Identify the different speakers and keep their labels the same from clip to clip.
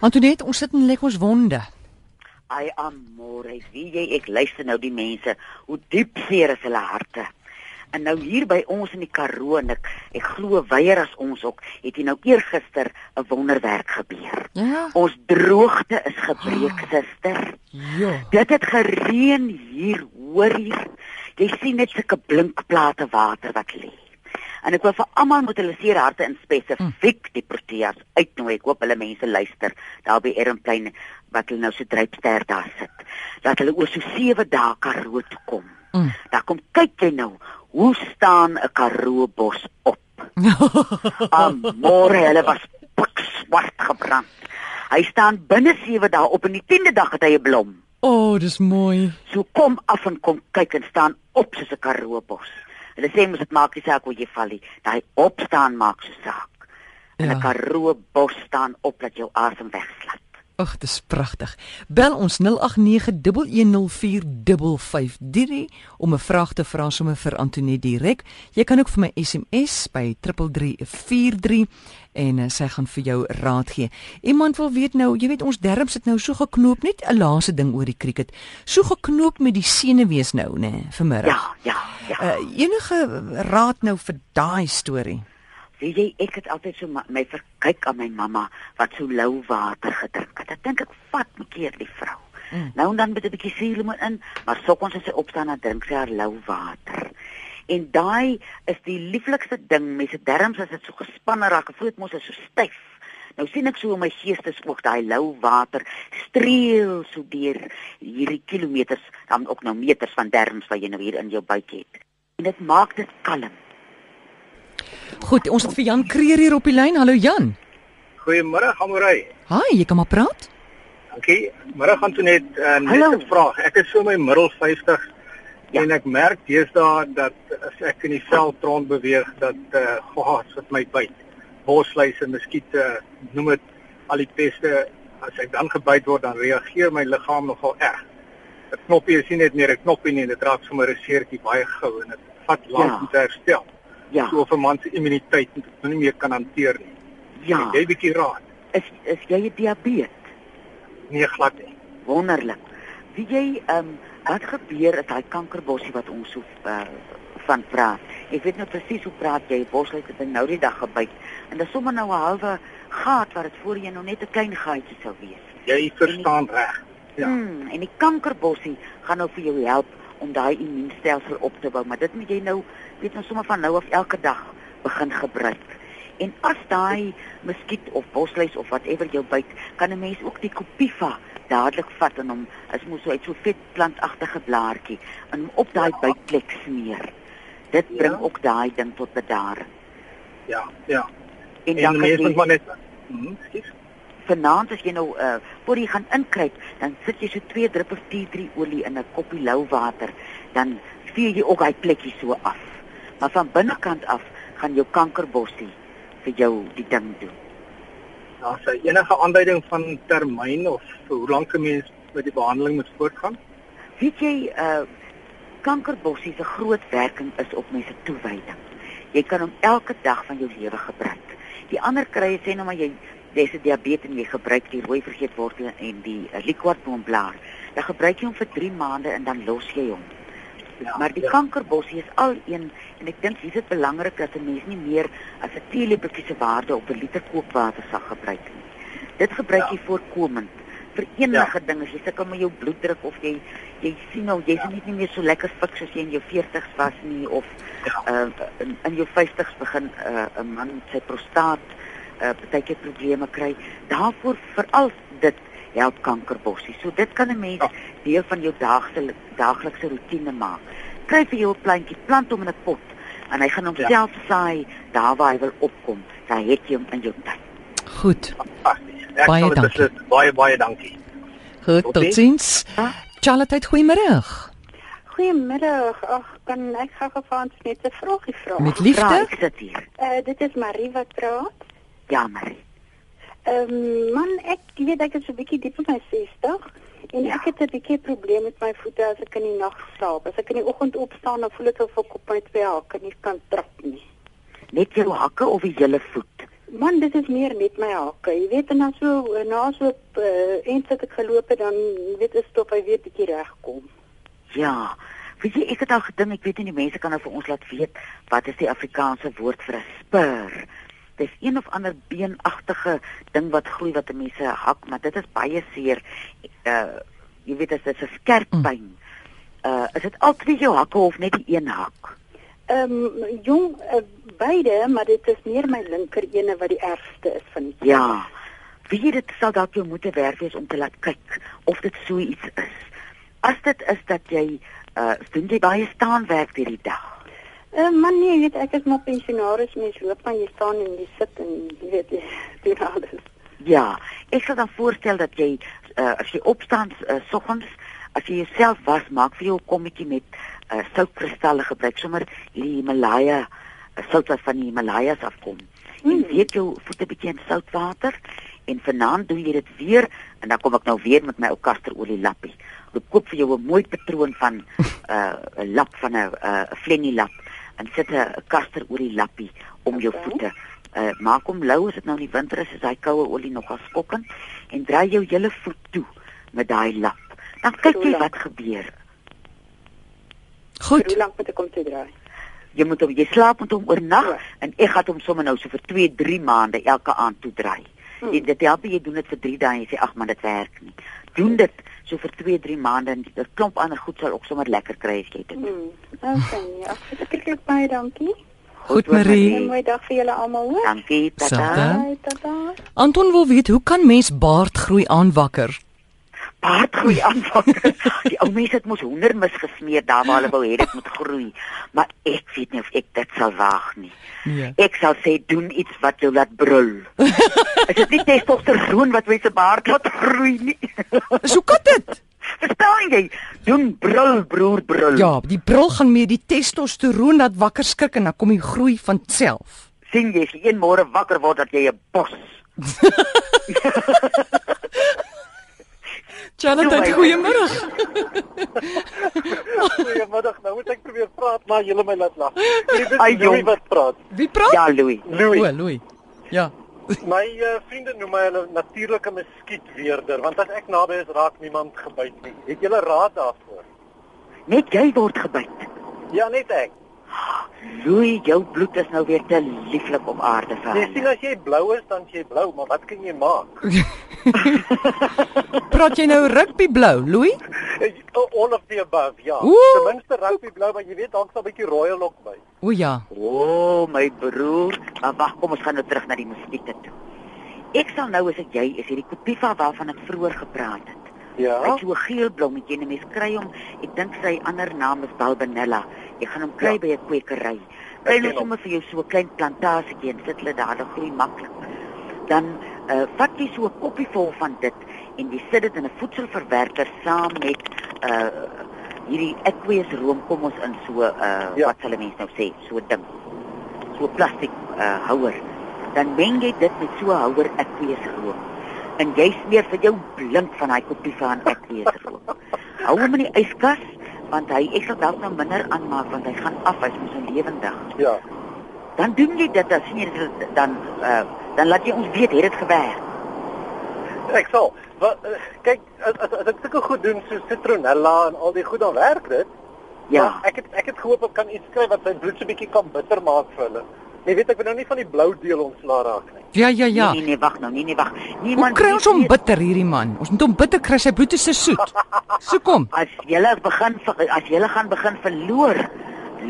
Speaker 1: Antoinette, ons sit en lê ons wonde.
Speaker 2: Ai amore, wie jy ek luister nou die mense, hoe diep seer is hulle harte. En nou hier by ons in die Karoo en ek ek glo weier as ons ook, het hier nou eergister 'n wonderwerk gebeur.
Speaker 1: Ja.
Speaker 2: Ons droogte is gebreek, suster.
Speaker 1: Ja.
Speaker 2: Dit het gereën hier, hoor hier. Jy sien net sulke blinkplate water wat lê. En ek wil vir almal met hulle seer harte in spesifiek die Proteas uitnooi. Ek hoop hulle mense luister daar by Eremplein wat hulle nou so drypster daar sit. Dat hulle oor so 7 dae Karoo toe kom.
Speaker 1: Mm.
Speaker 2: Daar kom kyk jy nou, hoe staan 'n Karoo bos op? Amore, hulle was swart gebrand. Hy staan binne 7 dae op en die 10de dag het hy 'n blom.
Speaker 1: O, oh, dis mooi.
Speaker 2: So kom af en kom kyk en staan op soos 'n Karoo bos. Hulle sê mos dit maak nie saak hoe jy val nie. Daai opstaan maak so saak. En 'n
Speaker 1: Ja.
Speaker 2: Karoo bos staan op dat jou asem wegslaan.
Speaker 1: Ag, dis pragtig. Bel ons 0891104553 om 'n vraag te vra sommer vir Antoinette direk. Jy kan ook vir my SMS by 3343 en uh, sy gaan vir jou raad gee. Iemand wil weet nou, jy weet ons derms sit nou so geknoop net 'n laaste ding oor die cricket. So geknoop met die senuwees nou, nê, nee, vanmiddag.
Speaker 2: Ja, ja, ja.
Speaker 1: Uh, enige raad nou vir daai storie?
Speaker 2: Weet jy, ek het altyd so my verkyk aan my mamma wat so lou water gedrink het. Ek dink ek vat 'n keer die vrou.
Speaker 1: Mm.
Speaker 2: Nou en dan met 'n bietjie suurlemoen in, maar soggens as sy opstaan dan drink sy haar lou water. En daai is die lieflikste ding, mense derms as dit so gespanne raak, voet mos is so styf. Nou sien ek so in my geestesoog daai lou water streel so deur hierdie kilometers, dan ook nou meters van derms wat jy nou hier in jou buik het. En dit maak dit kalm.
Speaker 1: Goed, ons het vir Jan Kreer hier op die lyn. Hallo Jan.
Speaker 3: Goeiemôre, Amorey.
Speaker 1: Haai, jy kan maar praat.
Speaker 3: Dankie. Môre gaan toe net uh, net
Speaker 2: Hallo.
Speaker 3: 'n vraag. Ek is so my middel 50
Speaker 2: Ja.
Speaker 3: en ek merk deesdae dat as ek in die veld rond beweeg dat eh uh, gaas wat my byt. Bosluise, muskiete, noem dit al die peste as ek dan gebyt word dan reageer my liggaam nogal erg. 'n Knoppie is nie net meer 'n knoppie nie, dit raak sommer 'n seertjie baie gou en dit vat lank
Speaker 2: Ja.
Speaker 3: om te herstel.
Speaker 2: Ja.
Speaker 3: So of 'n man se immuniteit nou nie meer kan hanteer nie.
Speaker 2: Ja.
Speaker 3: En Jy bietjie raad.
Speaker 2: Is is jy diabetes?
Speaker 3: Nee glad nie.
Speaker 2: Wonderlik. Wie jy ehm um, wat gebeur is daai kankerbossie wat ons so uh, van praat. Ek weet nou presies hoe praat jy. Bosluit het nou die dag gebyt en dis sommer nou 'n halwe gat wat dit voorheen nog net 'n klein gaatjie sou wees.
Speaker 3: Jy verstaan reg. Ja.
Speaker 2: Hmm, en die kankerbossie gaan nou vir jou help om daai immuunstelsel op te bou, maar dit moet jy nou weet nou sommer van nou af elke dag begin gebruik. En as daai muskiet of bosluis of whatever jou byt, kan 'n mens ook die Copiva dadelik vat en hom is mos so uit so vet plantagtige blaartjie en hom op daai bytplek smeer. Dit bring
Speaker 3: Ja.
Speaker 2: ook daai ding tot bedaring.
Speaker 3: Ja, ja.
Speaker 2: En
Speaker 3: En
Speaker 2: dan
Speaker 3: die
Speaker 2: kan jy
Speaker 3: maar net hm, skies.
Speaker 2: Vanaand as jy nou uh voor jy gaan inkruip, dan sit jy so 2 druppels tea tree olie in 'n koppie lou water, dan vee jy ook daai plekkie so af. Maar van binnekant af gaan jou kankerbossie vir jou die ding doen.
Speaker 3: Daar sê enige aanduiding van termyn of hoe lank 'n mens met die behandeling moet voortgaan?
Speaker 2: Weet jy, uh kankerbossie se groot werking is op mense toewyding. Jy kan hom elke dag van jou lewe gebruik. Die ander krye sê nou maar jy jy's 'n diabetes en jy gebruik die rooi vergeetwortel en die uh, liquorbomblaar. Dan gebruik jy hom vir 3 maande en dan los jy hom.
Speaker 3: Ja,
Speaker 2: Maar die
Speaker 3: ja.
Speaker 2: kankerbossie is al een en ek dink hier is dit belangrik dat 'n mens nie meer as 'n teelepeltjie se waarde op 'n liter kookwater sal gebruik nie. Dit gebruik
Speaker 3: Ja.
Speaker 2: jy voorkomend vir enige ding as jy sukkel met jou bloeddruk of jy jy sien nou jy's
Speaker 3: Ja.
Speaker 2: nie nie meer so lekker fiks as jy in jou 40's was nie of
Speaker 3: Ja.
Speaker 2: uh, in, in jou 50's begin 'n uh, man sy prostaat uh, baie keer probleme kry. Daarvoor veral dit help kankerbossie. So dit kan 'n mens
Speaker 3: Ja.
Speaker 2: deel van jou daagse daaglikse roetine maak. Kry vir jou 'n plantjie, plant hom in 'n pot en hy gaan
Speaker 3: Ja.
Speaker 2: homself saai daar waar hy wil opkom. Dan het jy hom in jou tuin.
Speaker 1: Goed.
Speaker 3: Ek
Speaker 1: Baie dankie.
Speaker 3: beslis- Baie baie dankie.
Speaker 1: Goed,
Speaker 3: Tot
Speaker 1: totsiens.
Speaker 2: Ja.
Speaker 1: Charlotte, goeiemôre.
Speaker 4: Goeiemiddag. Ag, kan ek gou gefans net 'n vragie vra?
Speaker 1: Met liefde.
Speaker 2: ek sit hier.
Speaker 4: Uh dit is Marie wat praat.
Speaker 2: Ja, Marie.
Speaker 4: Ehm um, man, ek weet ek is 'n bietjie diep in my 60 en
Speaker 2: Ja.
Speaker 4: ek het 'n bietjie probleem met my voete as ek in die nag slaap. As ek in die oggend opstaan, dan voel dit of ek op my twee hakke nie kan trap nie.
Speaker 2: Net jou hakke of die hele voet?
Speaker 4: man, dit is meer net my hakke. Jy weet en dan so na so uh, eens het ek geloop het dan weet is stop hy weer bietjie regkom.
Speaker 2: Ja. Weet jy, ek het al gedink, ek weet nie die mense kan nou vir ons laat weet wat is die Afrikaanse woord vir 'n spur. Dis een of ander beenagtige ding wat groei wat mense hak, maar dit is baie seer. Uh jy weet dit is 'n skerp pyn. Uh is dit al twee jou hakke of net die een hak?
Speaker 4: Ehm um, jong uh, beide, maar dit is meer my linker ene wat die ergste is van die twee.
Speaker 2: Ja. Wie jy dit sal dalk jou moeite werk wees om te laat kyk of dit so iets is. As dit is dat jy uh doen jy baie staanwerk hierdie dag.
Speaker 4: Uh, man nee, weet ek is maar pensionaris, mens loop maar jy staan en jy sit en jy weet jy doen alles.
Speaker 2: Ja, ek sal dan voorstel dat jy uh, as jy opstaan uh, soggens, as jy jouself was, maak vir jou 'n kommetjie met uh, soutkristalle gebruik sommer hierdie Himalaya uh, sout wat van die Himalayas afkom. Mm. En weet jou voete bietjie in soutwater en vanaand doen jy dit weer en dan kom ek nou weer met my ou kasterolie lappie. Ek koop vir jou 'n mooi patroon van 'n uh, lap van 'n 'n flennie lap en sit 'n kasterolie lappie om jou voete. Uh, maak hom lou as dit nou in die winter is, is hy koue olie nogal skokkend en draai jou hele voet toe met daai lap. Dan kyk jy wat gebeur.
Speaker 1: Goed.
Speaker 4: Hoe lank moet ek om te draai?
Speaker 2: Jy moet hom jy slaap met hom oornag
Speaker 4: Ja.
Speaker 2: en ek gaan hom sommer nou so vir 2, 3 maande elke aand toe draai.
Speaker 4: Hmm.
Speaker 2: Jy dit help jy doen dit vir 3 dae en jy sê ag man dit werk nie. Doen dit so vir 2, 3 maande en 'n klomp ander goed sal ook sommer lekker kry as jy dit. doen.
Speaker 4: Hmm. Okay, nee. Ag, verskriklik baie dankie.
Speaker 1: Goed, Marie.
Speaker 4: 'n Mooi dag vir julle almal, hoor.
Speaker 2: Dankie, tata.
Speaker 4: Tata.
Speaker 1: Anton wil weet hoe kan mens baardgroei aanwakker?
Speaker 2: Baardgroei aanvang. Die ou mense het mos hoendermis gesmeer daar waar hulle wou hê dit moet groei. Maar ek weet nie of ek dit sal waag nie.
Speaker 1: Nee.
Speaker 2: Ek sal sê doen iets wat jou laat brul. Is dit nie testosteron wat mense baard laat groei nie?
Speaker 1: So kan dit.
Speaker 2: Verstaan jy? Doen brul broer brul.
Speaker 1: Ja, die bril gaan meer die testosteroon laat wakker skrik en dan kom die groei van self.
Speaker 2: sien jy as jy een môre wakker word dat jy 'n bos.
Speaker 1: Jonathan,
Speaker 2: Joe,
Speaker 1: goeiemôre.
Speaker 3: Goeiemiddag. Nou moet ek probeer praat maar julle my laat lag.
Speaker 2: Ai,
Speaker 3: Louis
Speaker 2: jong.
Speaker 3: wat praat.
Speaker 1: Wie praat?
Speaker 2: Ja, Louis.
Speaker 3: Louis.
Speaker 1: O, Louis. Ja.
Speaker 3: My uh, vriende noem my hulle natuurlike muskietweerder want as ek naby is raak niemand gebyt nie. Het julle raad daarvoor?
Speaker 2: Net jy word gebyt.
Speaker 3: Ja, net ek.
Speaker 2: Louis, jou bloed is nou weer te lieflik op aarde vir
Speaker 3: Jy
Speaker 2: hulle.
Speaker 3: sien as jy blou is dan jy blou, maar wat kan jy maak?
Speaker 1: Praat jy nou rugby blou, Louis?
Speaker 3: All of the above, ja. Ten minste rugby blou, maar jy weet dalk sal 'n bietjie royal ook by.
Speaker 1: O ja.
Speaker 2: O, oh, my broer. Maar wag, kom ons gaan nou terug na die muskiete toe. Ek sal nou as ek jy is hierdie Kopiva waarvan ek vroeër gepraat het.
Speaker 3: Ja.
Speaker 2: het so 'n geel blommetjie en 'n mens kry hom. Ek dink sy ander naam is Balbanella. Jy gaan hom kry
Speaker 3: Ja.
Speaker 2: by 'n kwekery. Kry nou sommer vir jou so 'n klein plantasietjie en sit hulle daar, dan groei maklik. Dan uh, vat jy so 'n koppie vol van dit en jy sit dit in 'n voedselverwerker saam met uh hierdie aqueous room kom ons in so uh
Speaker 3: Ja.
Speaker 2: wat sal 'n mens nou sê, so 'n ding. So 'n plastiek uh houer. Dan meng jy dit met so 'n houer aqueous room en jy smeer vir jou blink van daai koppie van aqueous room. Hou hom in die yskas want hy ek sal dalk nou minder aanmaak want hy gaan af, hy's mos so lewendig.
Speaker 3: Ja.
Speaker 2: Dan doen jy dit, sien jy dit dan uh dan laat jy ons weet het dit gewerk.
Speaker 3: Ek sal. Wat uh, kyk as, as, as ek sulke goed doen so citronella en al die goed dan werk dit.
Speaker 2: Ja.
Speaker 3: Maar ek het ek het gehoop ek kan iets skryf wat sy bloed so bietjie kan bitter maak vir hulle. Jy weet ek wil nou nie van die blou deel ontslaa raak nie.
Speaker 1: Ja, ja, ja.
Speaker 2: Nee nee, nee wag nou, nee nee wag.
Speaker 1: Hoe
Speaker 2: Niemand
Speaker 1: kry ons hom bitter hierdie man? Ons moet hom bitter kry, sy bloed is te soet. So kom.
Speaker 2: As jy begin as jy gaan begin verloor,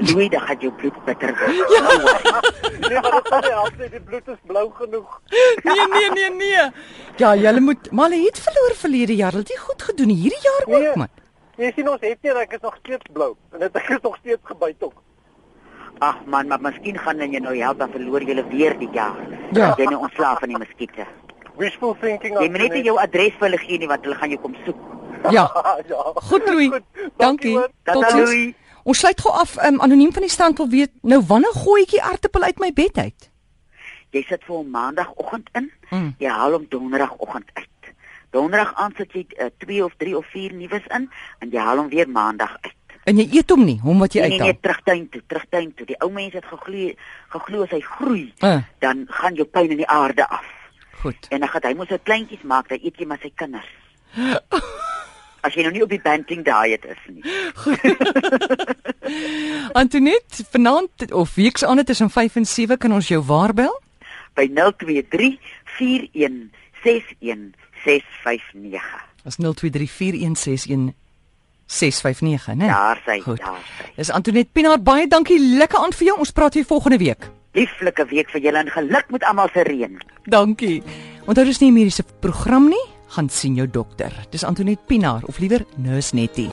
Speaker 2: Louis, dan gaan jou bloed bitter word. Ja.
Speaker 3: Nee, maar dit sal help nie, die bloed is blou genoeg.
Speaker 1: Nee, nee, nee, nee. Ja, julle moet maar hulle het verloor verlede jaar. Dit goed gedoen hierdie jaar ook,
Speaker 3: Nee.
Speaker 1: man.
Speaker 3: Jy sien ons het nie en ek is nog steeds blou en dit ek is nog steeds gebyt ook.
Speaker 2: Ag man, maar miskien gaan jy nou help dan verloor jy weer die jaar.
Speaker 1: Ja.
Speaker 2: Jy nou ontslaaf van die muskiete.
Speaker 3: Wishful thinking.
Speaker 2: Jy moet net jou adres vir hulle gee nie want hulle gaan jou kom soek.
Speaker 1: Ja.
Speaker 3: ja.
Speaker 1: Goed, Louis. Dankie.
Speaker 3: hoor.
Speaker 2: Tata
Speaker 1: Totsiens. Ons sluit gou af. Um, anoniem van die stand wil weet, nou wanneer gooi ek die aartappel uit my bed uit?
Speaker 2: Jy sit vir hom maandagooggend in.
Speaker 1: Mm.
Speaker 2: Jy haal hom donderdagoggend uit. Donderdag aand sit jy 2 uh, of 3 of 4 nuus in en jy haal hom weer maandag uit.
Speaker 1: En jy eet hom nie, hom wat jy
Speaker 2: Nee, nee,
Speaker 1: uithaal.
Speaker 2: nee, terugtuin toe, terugtuin toe. Die ou mense het geglo geglo as hy groei,
Speaker 1: Ah,
Speaker 2: dan gaan jou pyn in die aarde af.
Speaker 1: goed.
Speaker 2: En dan gaan hy mos sy kleintjies maak, dan eet jy maar sy kinders. As jy nou nie op die banting diet is nie.
Speaker 1: Antoinette, vanaand of weeks aan tussen 5 en 7 kan ons jou waarbel?
Speaker 2: By 023 41 61 659.
Speaker 1: Dis 0234161659, né?
Speaker 2: Daar sy,
Speaker 1: Goed.
Speaker 2: daar sy.
Speaker 1: Dis Antoinette Pinaar, baie dankie. Lekker aan vir jou. Ons praat weer volgende week.
Speaker 2: Lieflike week vir julle en geluk met almal se reën.
Speaker 1: Dankie. Onthou dis nie 'n mediese program nie, gaan sien jou dokter. Dis Antoinette Pinaar of liewer Nurse Nettie.